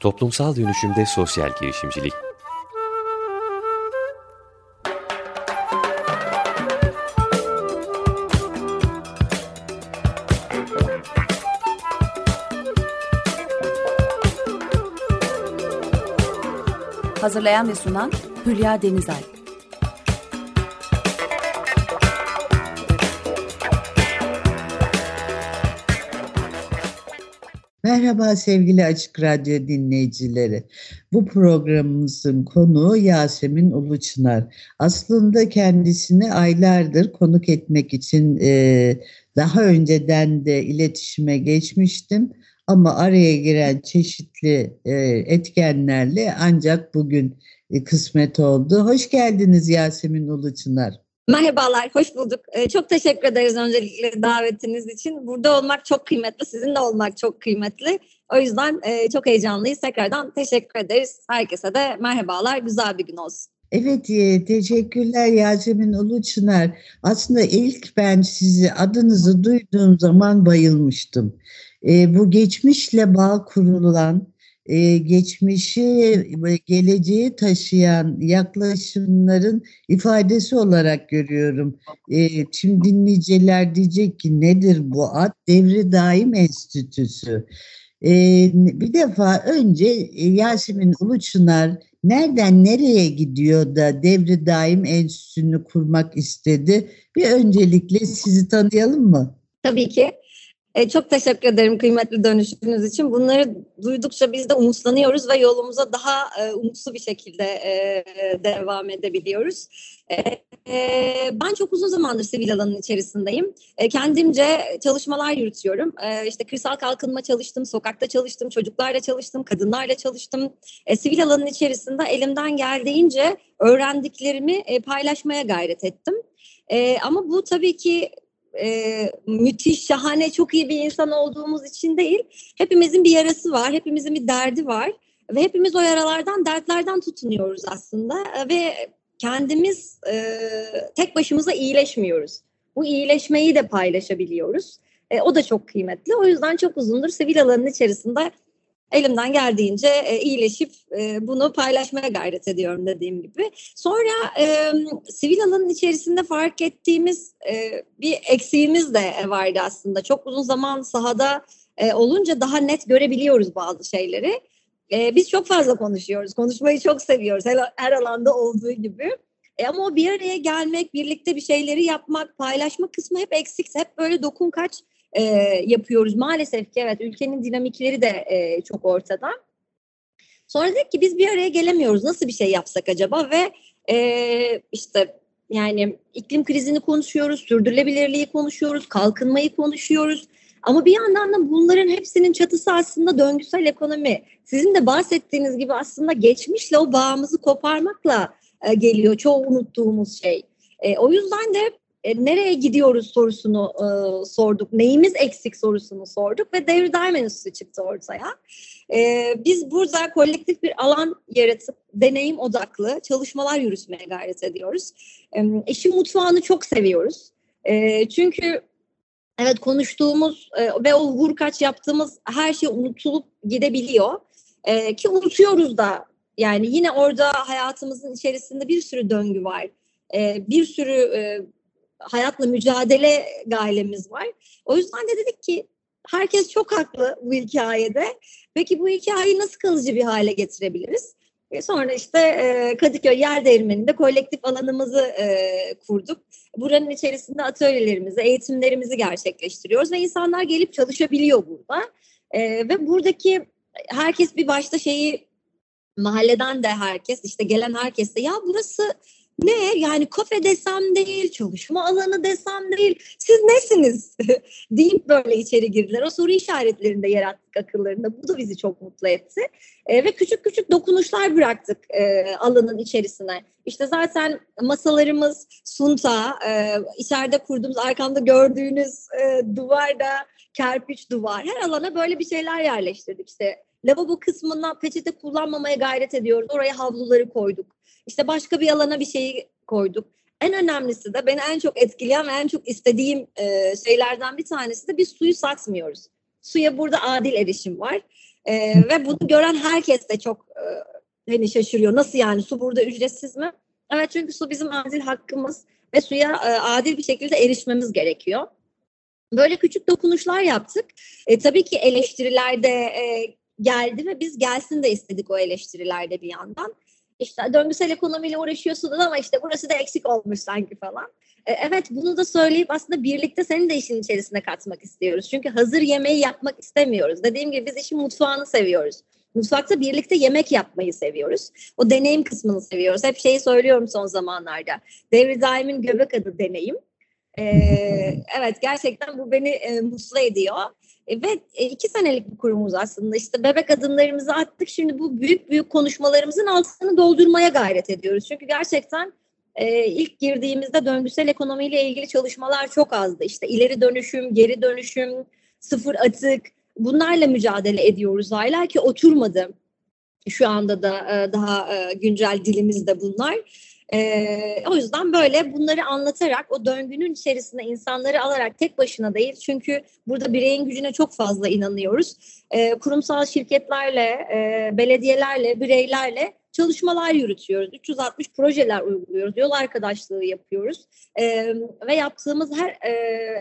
Toplumsal dönüşümde sosyal girişimcilik. Hazırlayan ve sunan Hülya Denizay. Merhaba sevgili Açık Radyo dinleyicileri. Bu programımızın konuğu Yasemin Uluçınar. Aslında kendisini aylardır konuk etmek için e, daha önceden de iletişime geçmiştim. Ama araya giren çeşitli e, etkenlerle ancak bugün e, kısmet oldu. Hoş geldiniz Yasemin Uluçınar. Merhabalar, hoş bulduk. Ee, çok teşekkür ederiz öncelikle davetiniz için. Burada olmak çok kıymetli, sizinle olmak çok kıymetli. O yüzden e, çok heyecanlıyız. Tekrardan teşekkür ederiz. Herkese de merhabalar, güzel bir gün olsun. Evet, e, teşekkürler Yasemin Uluçınar. Aslında ilk ben sizi adınızı duyduğum zaman bayılmıştım. E, bu geçmişle bağ kurulan, e, geçmişi ve geleceği taşıyan yaklaşımların ifadesi olarak görüyorum. E, şimdi dinleyiciler diyecek ki nedir bu ad? Devri Daim Enstitüsü. E, bir defa önce e, Yasemin Uluçınar nereden nereye gidiyor da Devri Daim Enstitüsü'nü kurmak istedi? Bir öncelikle sizi tanıyalım mı? Tabii ki. E, çok teşekkür ederim kıymetli dönüşünüz için. Bunları duydukça biz de umutlanıyoruz ve yolumuza daha e, umutlu bir şekilde e, devam edebiliyoruz. E, e, ben çok uzun zamandır sivil alanın içerisindeyim. E, kendimce çalışmalar yürütüyorum. E, işte kırsal kalkınma çalıştım, sokakta çalıştım, çocuklarla çalıştım, kadınlarla çalıştım. E, sivil alanın içerisinde elimden geldiğince öğrendiklerimi e, paylaşmaya gayret ettim. E, ama bu tabii ki e, müthiş, şahane, çok iyi bir insan olduğumuz için değil. Hepimizin bir yarası var, hepimizin bir derdi var. Ve hepimiz o yaralardan, dertlerden tutunuyoruz aslında. Ve kendimiz e, tek başımıza iyileşmiyoruz. Bu iyileşmeyi de paylaşabiliyoruz. E, o da çok kıymetli. O yüzden çok uzundur sivil alanın içerisinde elimden geldiğince e, iyileşip e, bunu paylaşmaya gayret ediyorum dediğim gibi. Sonra e, sivil alanın içerisinde fark ettiğimiz e, bir eksiğimiz de vardı aslında. Çok uzun zaman sahada e, olunca daha net görebiliyoruz bazı şeyleri. E, biz çok fazla konuşuyoruz, konuşmayı çok seviyoruz her, her alanda olduğu gibi. E, ama o bir araya gelmek, birlikte bir şeyleri yapmak, paylaşma kısmı hep eksik. Hep böyle dokun kaç e, yapıyoruz. Maalesef ki evet ülkenin dinamikleri de e, çok ortada. Sonra dedik ki biz bir araya gelemiyoruz. Nasıl bir şey yapsak acaba? Ve e, işte yani iklim krizini konuşuyoruz, sürdürülebilirliği konuşuyoruz, kalkınmayı konuşuyoruz. Ama bir yandan da bunların hepsinin çatısı aslında döngüsel ekonomi. Sizin de bahsettiğiniz gibi aslında geçmişle o bağımızı koparmakla e, geliyor çoğu unuttuğumuz şey. E, o yüzden de e, nereye gidiyoruz sorusunu e, sorduk. Neyimiz eksik sorusunu sorduk ve devir daim enstitüsü çıktı ortaya. E, biz burada kolektif bir alan yaratıp deneyim odaklı çalışmalar yürütmeye gayret ediyoruz. E, eşim mutfağını çok seviyoruz. E, çünkü evet konuştuğumuz e, ve o vurkaç yaptığımız her şey unutulup gidebiliyor. E, ki unutuyoruz da yani yine orada hayatımızın içerisinde bir sürü döngü var. E, bir sürü e, hayatla mücadele gailemiz var. O yüzden de dedik ki herkes çok haklı bu hikayede. Peki bu hikayeyi nasıl kalıcı bir hale getirebiliriz? E sonra işte e, Kadıköy Yer Değirmeni'nde kolektif alanımızı e, kurduk. Buranın içerisinde atölyelerimizi, eğitimlerimizi gerçekleştiriyoruz ve insanlar gelip çalışabiliyor burada. E, ve buradaki herkes bir başta şeyi mahalleden de herkes işte gelen herkes de ya burası ne yani kafe desem değil, çalışma alanı desem değil, siz nesiniz deyip böyle içeri girdiler. O soru işaretlerinde de yarattık akıllarında. Bu da bizi çok mutlu etti. E, ve küçük küçük dokunuşlar bıraktık e, alanın içerisine. İşte zaten masalarımız sunta, e, içeride kurduğumuz arkamda gördüğünüz e, duvarda kerpiç duvar. Her alana böyle bir şeyler yerleştirdik. İşte lavabo kısmına peçete kullanmamaya gayret ediyoruz. Oraya havluları koyduk işte başka bir alana bir şeyi koyduk. En önemlisi de beni en çok etkileyen ve en çok istediğim e, şeylerden bir tanesi de biz suyu satmıyoruz. Suya burada adil erişim var. E, ve bunu gören herkes de çok e, hani şaşırıyor. Nasıl yani su burada ücretsiz mi? Evet çünkü su bizim adil hakkımız ve suya e, adil bir şekilde erişmemiz gerekiyor. Böyle küçük dokunuşlar yaptık. E, tabii ki eleştirilerde e, geldi ve biz gelsin de istedik o eleştirilerde bir yandan. İşte döngüsel ekonomiyle uğraşıyorsunuz ama işte burası da eksik olmuş sanki falan. E, evet bunu da söyleyip aslında birlikte seni de işin içerisine katmak istiyoruz. Çünkü hazır yemeği yapmak istemiyoruz. Dediğim gibi biz işin mutfağını seviyoruz. Mutfakta birlikte yemek yapmayı seviyoruz. O deneyim kısmını seviyoruz. Hep şeyi söylüyorum son zamanlarda. Devri Daim'in göbek adı deneyim. Ee, evet gerçekten bu beni e, mutlu ediyor. E, ve e, iki senelik bir kurumuz aslında işte bebek adımlarımızı attık. Şimdi bu büyük büyük konuşmalarımızın altını doldurmaya gayret ediyoruz. Çünkü gerçekten e, ilk girdiğimizde döngüsel ekonomiyle ilgili çalışmalar çok azdı. İşte ileri dönüşüm, geri dönüşüm, sıfır atık bunlarla mücadele ediyoruz hala ki oturmadı. Şu anda da e, daha güncel dilimizde bunlar. E, o yüzden böyle bunları anlatarak o döngünün içerisinde insanları alarak tek başına değil çünkü burada bireyin gücüne çok fazla inanıyoruz. E, kurumsal şirketlerle, e, belediyelerle, bireylerle çalışmalar yürütüyoruz. 360 projeler uyguluyoruz. Yol arkadaşlığı yapıyoruz. E, ve yaptığımız her e,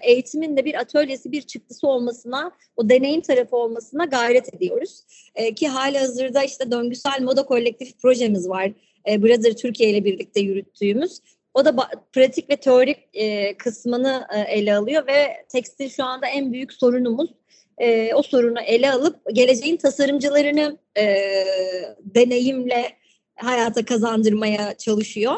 eğitimin de bir atölyesi, bir çıktısı olmasına, o deneyim tarafı olmasına gayret ediyoruz. E, ki hali hazırda işte döngüsel moda kolektif projemiz var e, Brother Türkiye ile birlikte yürüttüğümüz. O da pratik ve teorik e, kısmını e, ele alıyor ve tekstil şu anda en büyük sorunumuz. E, o sorunu ele alıp geleceğin tasarımcılarını e, deneyimle hayata kazandırmaya çalışıyor.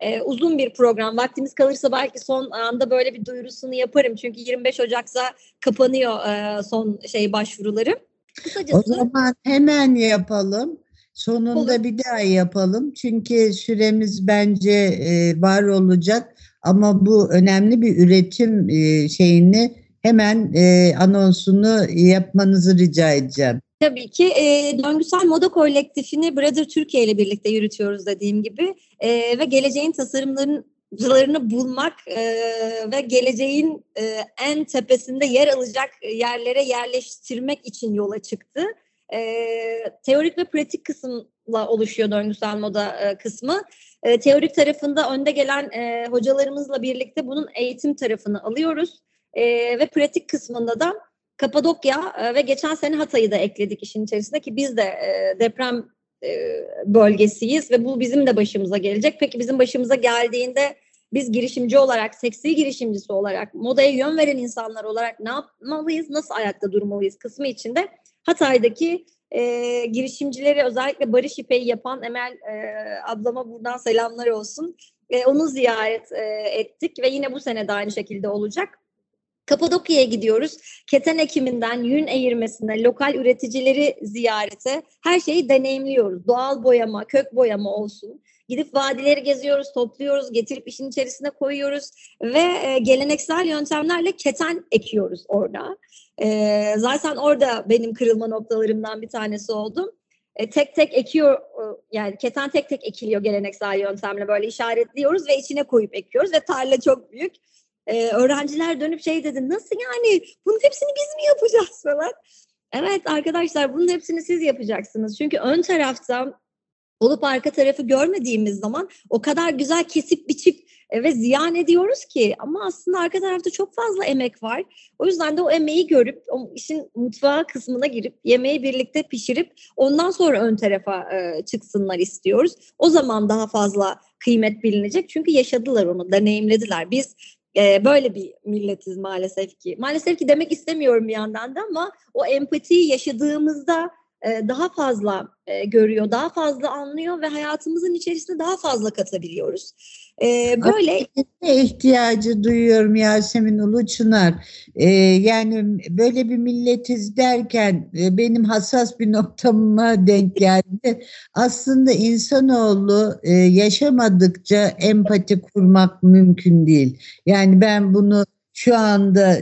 E, uzun bir program. Vaktimiz kalırsa belki son anda böyle bir duyurusunu yaparım. Çünkü 25 Ocak'ta kapanıyor e, son şey başvuruları. Kısacası, o zaman hemen yapalım. Sonunda Olur. bir daha yapalım. Çünkü süremiz bence e, var olacak. Ama bu önemli bir üretim e, şeyini hemen e, anonsunu yapmanızı rica edeceğim. Tabii ki e, Döngüsel Moda Kolektifini Brother Türkiye ile birlikte yürütüyoruz dediğim gibi e, ve geleceğin tasarımlarını bulmak e, ve geleceğin e, en tepesinde yer alacak yerlere yerleştirmek için yola çıktı. E, teorik ve pratik kısımla oluşuyor döngüsel moda e, kısmı. E, teorik tarafında önde gelen e, hocalarımızla birlikte bunun eğitim tarafını alıyoruz. E, ve pratik kısmında da Kapadokya e, ve geçen sene Hatay'ı da ekledik işin içerisinde ki biz de e, deprem e, bölgesiyiz ve bu bizim de başımıza gelecek. Peki bizim başımıza geldiğinde biz girişimci olarak, seksi girişimcisi olarak, modaya yön veren insanlar olarak ne yapmalıyız, nasıl ayakta durmalıyız kısmı içinde Hatay'daki e, girişimcileri özellikle Barış İpek'i yapan Emel e, ablama buradan selamlar olsun. E, onu ziyaret e, ettik ve yine bu sene de aynı şekilde olacak. Kapadokya'ya gidiyoruz. Keten ekiminden yün eğirmesine, lokal üreticileri ziyarete her şeyi deneyimliyoruz. Doğal boyama, kök boyama olsun. Gidip vadileri geziyoruz, topluyoruz, getirip işin içerisine koyuyoruz ve e, geleneksel yöntemlerle keten ekiyoruz orada. E, zaten orada benim kırılma noktalarımdan bir tanesi oldu. E, tek tek ekiyor, e, yani keten tek tek ekiliyor geleneksel yöntemle böyle işaretliyoruz ve içine koyup ekiyoruz ve tarla çok büyük. E, öğrenciler dönüp şey dedi, nasıl yani bunun hepsini biz mi yapacağız falan. Evet arkadaşlar bunun hepsini siz yapacaksınız. Çünkü ön tarafta olup arka tarafı görmediğimiz zaman o kadar güzel kesip biçip ve ziyan ediyoruz ki ama aslında arka tarafta çok fazla emek var. O yüzden de o emeği görüp o işin mutfağı kısmına girip yemeği birlikte pişirip ondan sonra ön tarafa e, çıksınlar istiyoruz. O zaman daha fazla kıymet bilinecek çünkü yaşadılar onu, deneyimlediler. Biz e, böyle bir milletiz maalesef ki. Maalesef ki demek istemiyorum bir yandan da ama o empatiyi yaşadığımızda daha fazla e, görüyor, daha fazla anlıyor ve hayatımızın içerisinde daha fazla katabiliyoruz. E, böyle ihtiyacı duyuyorum Yasemin Uluçınar. yani böyle bir milletiz derken benim hassas bir noktama denk geldi. Aslında insanoğlu yaşamadıkça empati kurmak mümkün değil. Yani ben bunu şu anda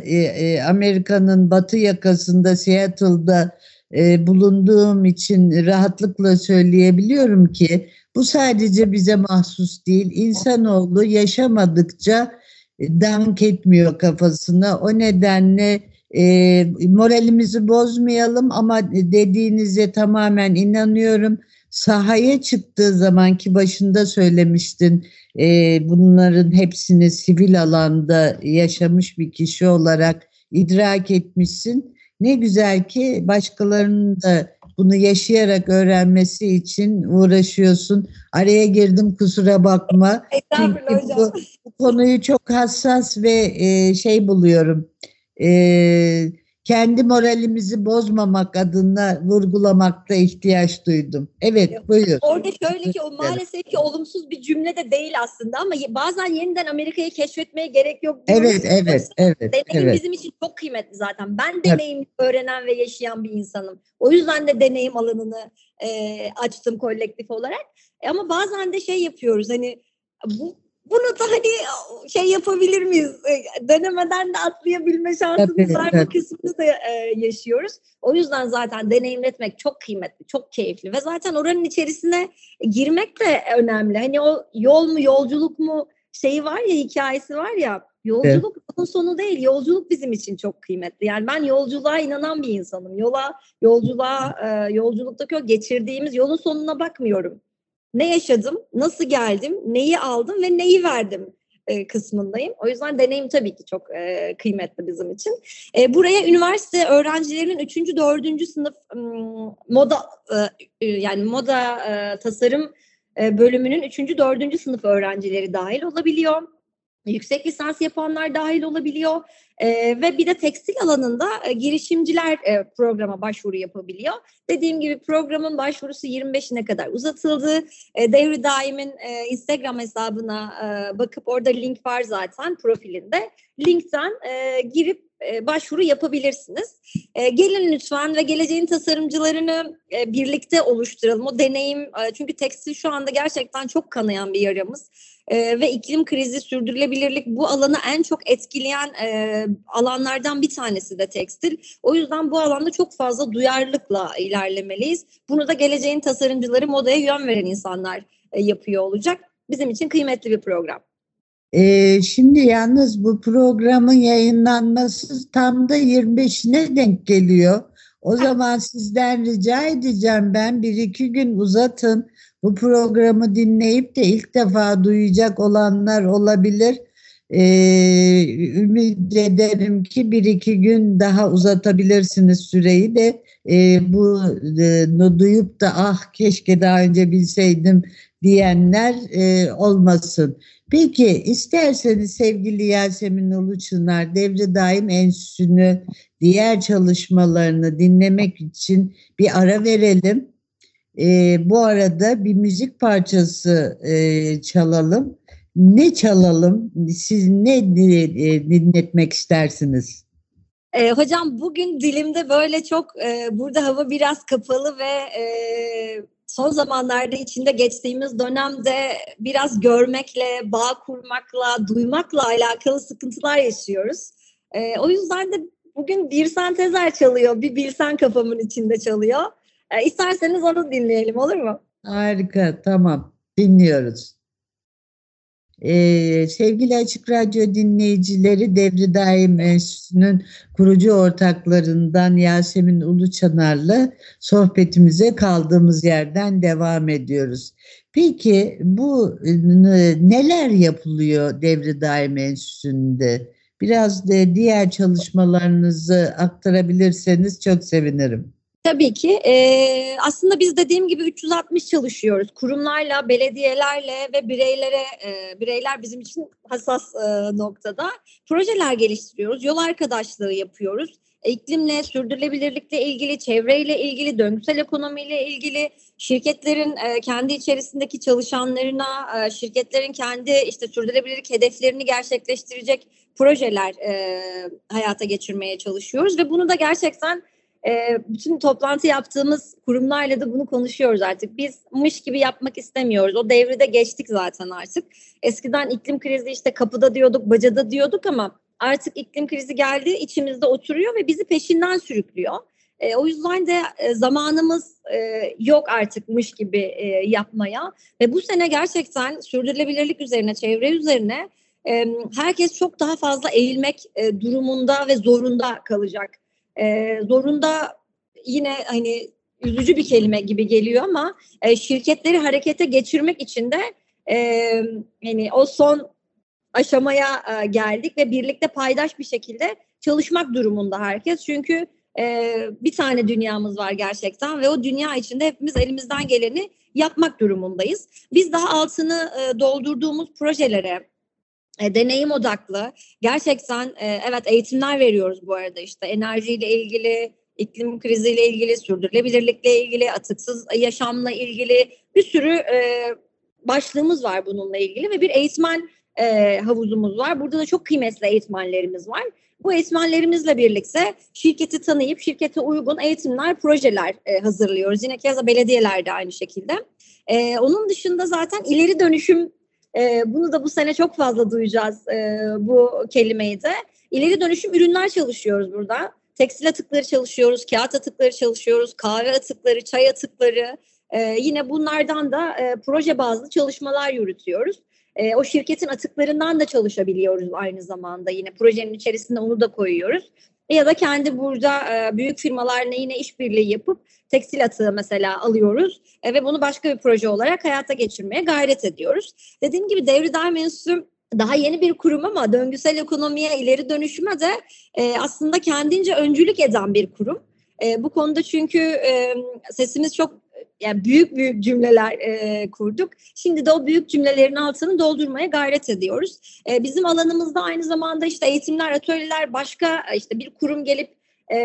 Amerika'nın batı yakasında Seattle'da e, bulunduğum için rahatlıkla söyleyebiliyorum ki bu sadece bize mahsus değil. İnsanoğlu yaşamadıkça e, dank etmiyor kafasına. O nedenle E, moralimizi bozmayalım ama dediğinize tamamen inanıyorum. Sahaya çıktığı zamanki başında söylemiştin e, bunların hepsini sivil alanda yaşamış bir kişi olarak idrak etmişsin. Ne güzel ki başkalarının da bunu yaşayarak öğrenmesi için uğraşıyorsun. Araya girdim kusura bakma. Çünkü bu, bu konuyu çok hassas ve e, şey buluyorum. E, kendi moralimizi bozmamak adına vurgulamakta ihtiyaç duydum. Evet buyur. Orada şöyle ki o maalesef ki olumsuz bir cümle de değil aslında ama bazen yeniden Amerika'yı keşfetmeye gerek yok. Evet evet evet. Deneyim evet. bizim için çok kıymetli zaten. Ben deneyim evet. öğrenen ve yaşayan bir insanım. O yüzden de deneyim alanını e, açtım kolektif olarak. E, ama bazen de şey yapıyoruz hani bu bunu da hani şey yapabilir miyiz? E, denemeden de atlayabilme şansımız var. Bu kısmını da e, yaşıyoruz. O yüzden zaten deneyimletmek çok kıymetli, çok keyifli ve zaten oranın içerisine girmek de önemli. Hani o yol mu, yolculuk mu şeyi var ya, hikayesi var ya. Yolculuk evet. sonu değil. Yolculuk bizim için çok kıymetli. Yani ben yolculuğa inanan bir insanım. Yola, yolculuğa, e, yolculuktaki o geçirdiğimiz yolun sonuna bakmıyorum ne yaşadım, nasıl geldim, neyi aldım ve neyi verdim e, kısmındayım. O yüzden deneyim tabii ki çok e, kıymetli bizim için. E, buraya üniversite öğrencilerinin 3. 4. sınıf moda e, yani moda e, tasarım bölümünün 3. 4. sınıf öğrencileri dahil olabiliyor yüksek lisans yapanlar dahil olabiliyor e, ve bir de tekstil alanında e, girişimciler e, programa başvuru yapabiliyor. Dediğim gibi programın başvurusu 25'ine kadar uzatıldı. E, Devri Daim'in e, Instagram hesabına e, bakıp orada link var zaten profilinde. Linkten e, girip e, başvuru yapabilirsiniz. E, gelin lütfen ve geleceğin tasarımcılarını e, birlikte oluşturalım. O deneyim e, çünkü tekstil şu anda gerçekten çok kanayan bir yaramız e, ve iklim krizi, sürdürülebilirlik bu alanı en çok etkileyen e, alanlardan bir tanesi de tekstil. O yüzden bu alanda çok fazla duyarlılıkla ilerlemeliyiz. Bunu da geleceğin tasarımcıları, modaya yön veren insanlar e, yapıyor olacak. Bizim için kıymetli bir program. Ee, şimdi yalnız bu programın yayınlanması tam da 25'ine denk geliyor. O zaman sizden rica edeceğim ben bir iki gün uzatın bu programı dinleyip de ilk defa duyacak olanlar olabilir. Ee, ümit ederim ki bir iki gün daha uzatabilirsiniz süreyi de e, bu e, duyup da ah keşke daha önce bilseydim diyenler e, olmasın. Peki isterseniz sevgili Yasemin Uluçınar Devre Daim Enstitüsü'nü diğer çalışmalarını dinlemek için bir ara verelim. E, bu arada bir müzik parçası e, çalalım. Ne çalalım? Siz ne e, dinletmek istersiniz? E, hocam bugün dilimde böyle çok e, burada hava biraz kapalı ve e, son zamanlarda içinde geçtiğimiz dönemde biraz görmekle, bağ kurmakla, duymakla alakalı sıkıntılar yaşıyoruz. E, o yüzden de bugün bir sentezer çalıyor, bir bilsen kafamın içinde çalıyor. E, isterseniz onu dinleyelim olur mu? Harika tamam dinliyoruz. Ee, sevgili Açık Radyo dinleyicileri Devri Daim Enstitüsü'nün kurucu ortaklarından Yasemin Uluçanar'la sohbetimize kaldığımız yerden devam ediyoruz. Peki bu neler yapılıyor Devri Daim Enstitüsü'nde? Biraz da diğer çalışmalarınızı aktarabilirseniz çok sevinirim. Tabii ki. E, aslında biz dediğim gibi 360 çalışıyoruz. Kurumlarla, belediyelerle ve bireylere, e, bireyler bizim için hassas e, noktada projeler geliştiriyoruz. Yol arkadaşlığı yapıyoruz. İklimle, sürdürülebilirlikle ilgili, çevreyle ilgili, döngüsel ekonomiyle ilgili, şirketlerin e, kendi içerisindeki çalışanlarına, e, şirketlerin kendi işte sürdürülebilirlik hedeflerini gerçekleştirecek projeler e, hayata geçirmeye çalışıyoruz ve bunu da gerçekten e, bütün toplantı yaptığımız kurumlarla da bunu konuşuyoruz artık. Biz mış gibi yapmak istemiyoruz. O devrede geçtik zaten artık. Eskiden iklim krizi işte kapıda diyorduk, bacada diyorduk ama artık iklim krizi geldi, içimizde oturuyor ve bizi peşinden sürüklüyor. E, o yüzden de e, zamanımız e, yok artıkmış gibi e, yapmaya ve bu sene gerçekten sürdürülebilirlik üzerine, çevre üzerine e, herkes çok daha fazla eğilmek e, durumunda ve zorunda kalacak. E, zorunda yine hani üzücü bir kelime gibi geliyor ama e, şirketleri harekete geçirmek için de e, yani o son aşamaya e, geldik ve birlikte paydaş bir şekilde çalışmak durumunda herkes. Çünkü e, bir tane dünyamız var gerçekten ve o dünya içinde hepimiz elimizden geleni yapmak durumundayız. Biz daha altını e, doldurduğumuz projelere e, deneyim odaklı gerçekten e, evet eğitimler veriyoruz bu arada işte enerjiyle ilgili iklim kriziyle ilgili, sürdürülebilirlikle ilgili, atıksız yaşamla ilgili bir sürü e, başlığımız var bununla ilgili ve bir eğitmen e, havuzumuz var. Burada da çok kıymetli eğitmenlerimiz var. Bu eğitmenlerimizle birlikte şirketi tanıyıp şirkete uygun eğitimler, projeler e, hazırlıyoruz. Yine keza belediyeler de aynı şekilde. E, onun dışında zaten ileri dönüşüm, e, bunu da bu sene çok fazla duyacağız e, bu kelimeyi de. İleri dönüşüm ürünler çalışıyoruz burada. Tekstil atıkları çalışıyoruz, kağıt atıkları çalışıyoruz, kahve atıkları, çay atıkları. E, yine bunlardan da e, proje bazlı çalışmalar yürütüyoruz. E, o şirketin atıklarından da çalışabiliyoruz aynı zamanda. Yine projenin içerisinde onu da koyuyoruz. Ya da kendi burada e, büyük firmalarla yine işbirliği yapıp tekstil atığı mesela alıyoruz e, ve bunu başka bir proje olarak hayata geçirmeye gayret ediyoruz. Dediğim gibi Devri Daim Enstitüsü daha yeni bir kurum ama döngüsel ekonomiye ileri dönüşüme de e, aslında kendince öncülük eden bir kurum. E, bu konuda çünkü e, sesimiz çok yani büyük büyük cümleler e, kurduk. Şimdi de o büyük cümlelerin altını doldurmaya gayret ediyoruz. E, bizim alanımızda aynı zamanda işte eğitimler, atölyeler, başka işte bir kurum gelip e,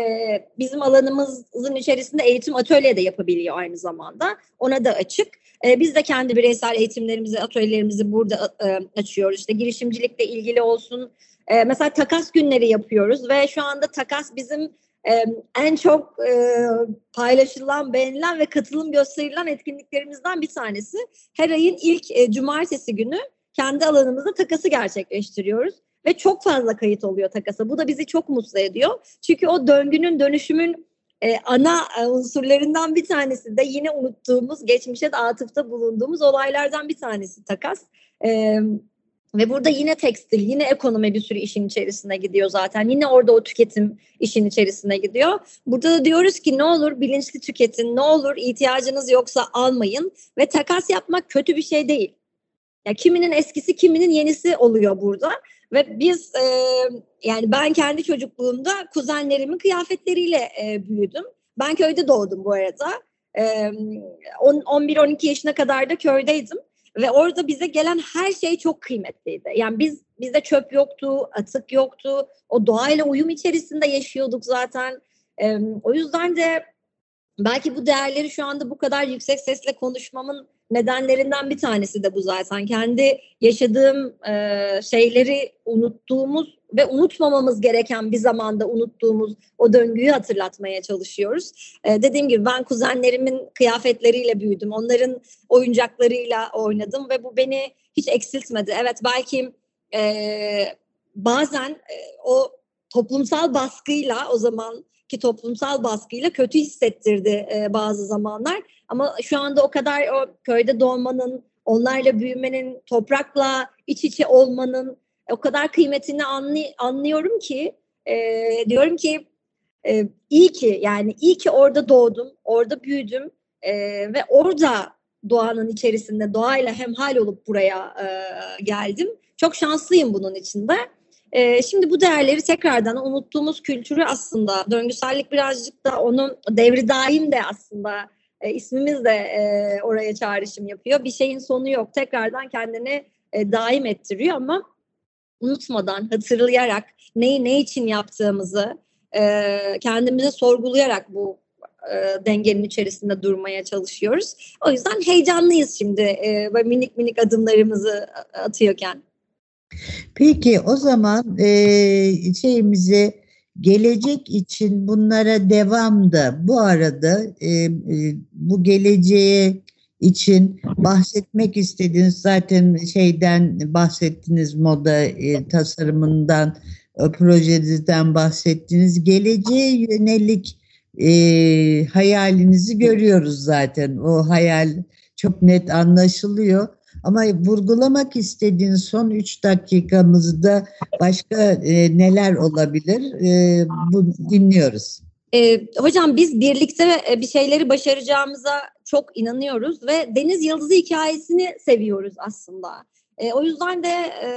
bizim alanımızın içerisinde eğitim atölye de yapabiliyor aynı zamanda. Ona da açık. E, biz de kendi bireysel eğitimlerimizi, atölyelerimizi burada e, açıyoruz. İşte girişimcilikle ilgili olsun. E, mesela takas günleri yapıyoruz ve şu anda takas bizim e, en çok e, paylaşılan, beğenilen ve katılım gösterilen etkinliklerimizden bir tanesi. Her ayın ilk e, cumartesi günü kendi alanımızda takası gerçekleştiriyoruz ve çok fazla kayıt oluyor takasa. Bu da bizi çok mutlu ediyor. Çünkü o döngünün, dönüşümün e, ana e, unsurlarından bir tanesi de yine unuttuğumuz, geçmişe de atıfta bulunduğumuz olaylardan bir tanesi takas. E, ve burada yine tekstil, yine ekonomi bir sürü işin içerisine gidiyor zaten. Yine orada o tüketim işin içerisine gidiyor. Burada da diyoruz ki ne olur bilinçli tüketin, ne olur ihtiyacınız yoksa almayın. Ve takas yapmak kötü bir şey değil. Ya kiminin eskisi, kiminin yenisi oluyor burada. Ve biz e, yani ben kendi çocukluğumda kuzenlerimin kıyafetleriyle e, büyüdüm. Ben köyde doğdum bu arada. E, 11-12 yaşına kadar da köydeydim. Ve orada bize gelen her şey çok kıymetliydi. Yani biz bizde çöp yoktu, atık yoktu. O doğayla uyum içerisinde yaşıyorduk zaten. E, o yüzden de belki bu değerleri şu anda bu kadar yüksek sesle konuşmamın nedenlerinden bir tanesi de bu zaten. Kendi yaşadığım e, şeyleri unuttuğumuz ve unutmamamız gereken bir zamanda unuttuğumuz o döngüyü hatırlatmaya çalışıyoruz. E, dediğim gibi ben kuzenlerimin kıyafetleriyle büyüdüm. Onların oyuncaklarıyla oynadım ve bu beni hiç eksiltmedi. Evet belki e, bazen e, o toplumsal baskıyla o zaman ki toplumsal baskıyla kötü hissettirdi e, bazı zamanlar. Ama şu anda o kadar o köyde doğmanın, onlarla büyümenin, toprakla iç içe olmanın o kadar kıymetini anlay- anlıyorum ki e, diyorum ki e, iyi ki yani iyi ki orada doğdum, orada büyüdüm e, ve orada doğanın içerisinde doğayla hemhal olup buraya e, geldim. Çok şanslıyım bunun içinde. E, şimdi bu değerleri tekrardan unuttuğumuz kültürü aslında döngüsellik birazcık da onun devri daim de aslında e, ismimiz de e, oraya çağrışım yapıyor. Bir şeyin sonu yok. Tekrardan kendini e, daim ettiriyor ama unutmadan, hatırlayarak neyi ne için yaptığımızı e, kendimize sorgulayarak bu e, dengenin içerisinde durmaya çalışıyoruz. O yüzden heyecanlıyız şimdi e, böyle minik minik adımlarımızı atıyorken. Peki o zaman e, şeyimizi gelecek için bunlara devam da bu arada e, e, bu geleceğe için bahsetmek istediğiniz zaten şeyden bahsettiniz moda e, tasarımından e, projenizden bahsettiniz. Geleceğe yönelik e, hayalinizi görüyoruz zaten. O hayal çok net anlaşılıyor Ama vurgulamak istediğin son üç dakikamızda başka e, neler olabilir? E, bu dinliyoruz. E, hocam biz birlikte e, bir şeyleri başaracağımıza çok inanıyoruz ve Deniz Yıldızı hikayesini seviyoruz aslında. E, o yüzden de e,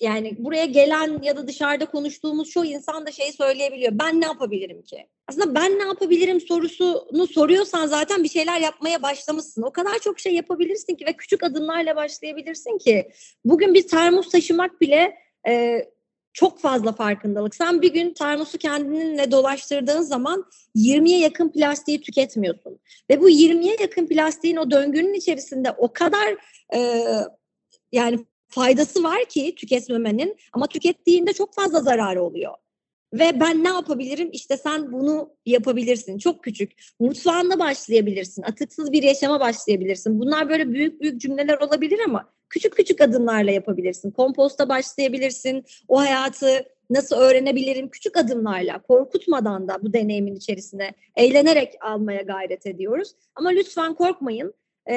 yani buraya gelen ya da dışarıda konuştuğumuz çoğu insan da şeyi söyleyebiliyor. Ben ne yapabilirim ki? Aslında ben ne yapabilirim sorusunu soruyorsan zaten bir şeyler yapmaya başlamışsın. O kadar çok şey yapabilirsin ki ve küçük adımlarla başlayabilirsin ki. Bugün bir termos taşımak bile e, çok fazla farkındalık. Sen bir gün termosu kendinle dolaştırdığın zaman 20'ye yakın plastiği tüketmiyorsun. Ve bu 20'ye yakın plastiğin o döngünün içerisinde o kadar e, yani faydası var ki tüketmemenin ama tükettiğinde çok fazla zararı oluyor. Ve ben ne yapabilirim? İşte sen bunu yapabilirsin. Çok küçük. Mutfağında başlayabilirsin. Atıksız bir yaşama başlayabilirsin. Bunlar böyle büyük büyük cümleler olabilir ama küçük küçük adımlarla yapabilirsin. Komposta başlayabilirsin. O hayatı nasıl öğrenebilirim? Küçük adımlarla, korkutmadan da bu deneyimin içerisine eğlenerek almaya gayret ediyoruz. Ama lütfen korkmayın. Ee,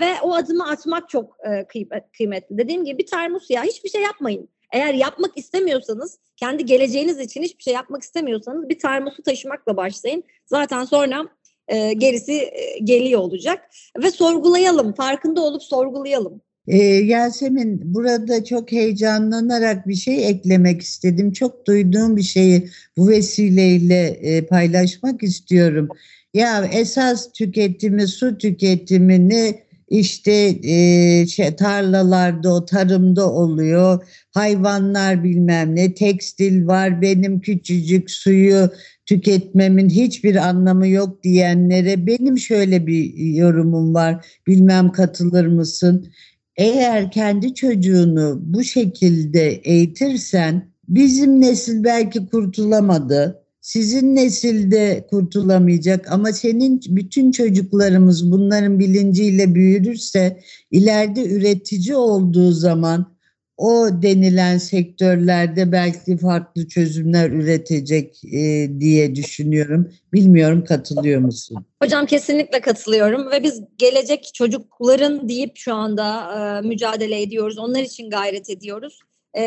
ve o adımı atmak çok e, kıymetli. Dediğim gibi bir termos ya hiçbir şey yapmayın. Eğer yapmak istemiyorsanız, kendi geleceğiniz için hiçbir şey yapmak istemiyorsanız bir termosu taşımakla başlayın. Zaten sonra e, gerisi e, geliyor olacak. Ve sorgulayalım, farkında olup sorgulayalım. Ee, Yasemin burada çok heyecanlanarak bir şey eklemek istedim. Çok duyduğum bir şeyi bu vesileyle e, paylaşmak istiyorum. Ya esas tüketimi, su tüketimini işte e, şey, tarlalarda, o tarımda oluyor. Hayvanlar bilmem ne, tekstil var. Benim küçücük suyu tüketmemin hiçbir anlamı yok diyenlere benim şöyle bir yorumum var. Bilmem katılır mısın? Eğer kendi çocuğunu bu şekilde eğitirsen bizim nesil belki kurtulamadı sizin nesilde kurtulamayacak ama senin bütün çocuklarımız bunların bilinciyle büyürürse ileride üretici olduğu zaman o denilen sektörlerde belki farklı çözümler üretecek e, diye düşünüyorum. Bilmiyorum katılıyor musun? Hocam kesinlikle katılıyorum ve biz gelecek çocukların deyip şu anda e, mücadele ediyoruz. Onlar için gayret ediyoruz. E,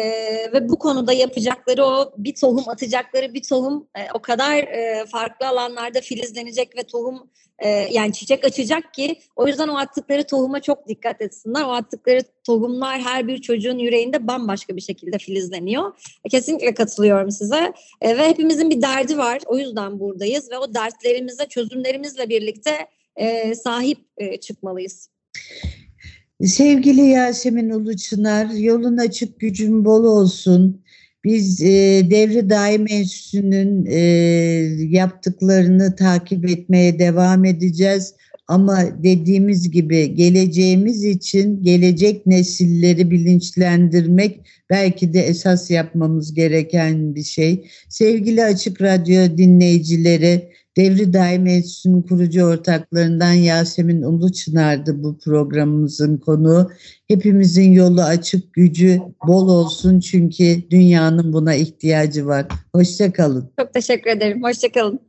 ve bu konuda yapacakları o bir tohum atacakları bir tohum e, o kadar e, farklı alanlarda filizlenecek ve tohum e, yani çiçek açacak ki o yüzden o attıkları tohuma çok dikkat etsinler. O attıkları tohumlar her bir çocuğun yüreğinde bambaşka bir şekilde filizleniyor. E, kesinlikle katılıyorum size e, ve hepimizin bir derdi var o yüzden buradayız ve o dertlerimize çözümlerimizle birlikte e, sahip e, çıkmalıyız. Sevgili Yasemin Uluçınar, yolun açık gücün bol olsun. Biz e, Devri Daim Enstitüsü'nün e, yaptıklarını takip etmeye devam edeceğiz. Ama dediğimiz gibi geleceğimiz için gelecek nesilleri bilinçlendirmek belki de esas yapmamız gereken bir şey. Sevgili Açık Radyo dinleyicileri, Devri Daim Enstitüsü'nün kurucu ortaklarından Yasemin Uluçınar'dı bu programımızın konu. Hepimizin yolu açık, gücü bol olsun çünkü dünyanın buna ihtiyacı var. Hoşçakalın. Çok teşekkür ederim. Hoşçakalın.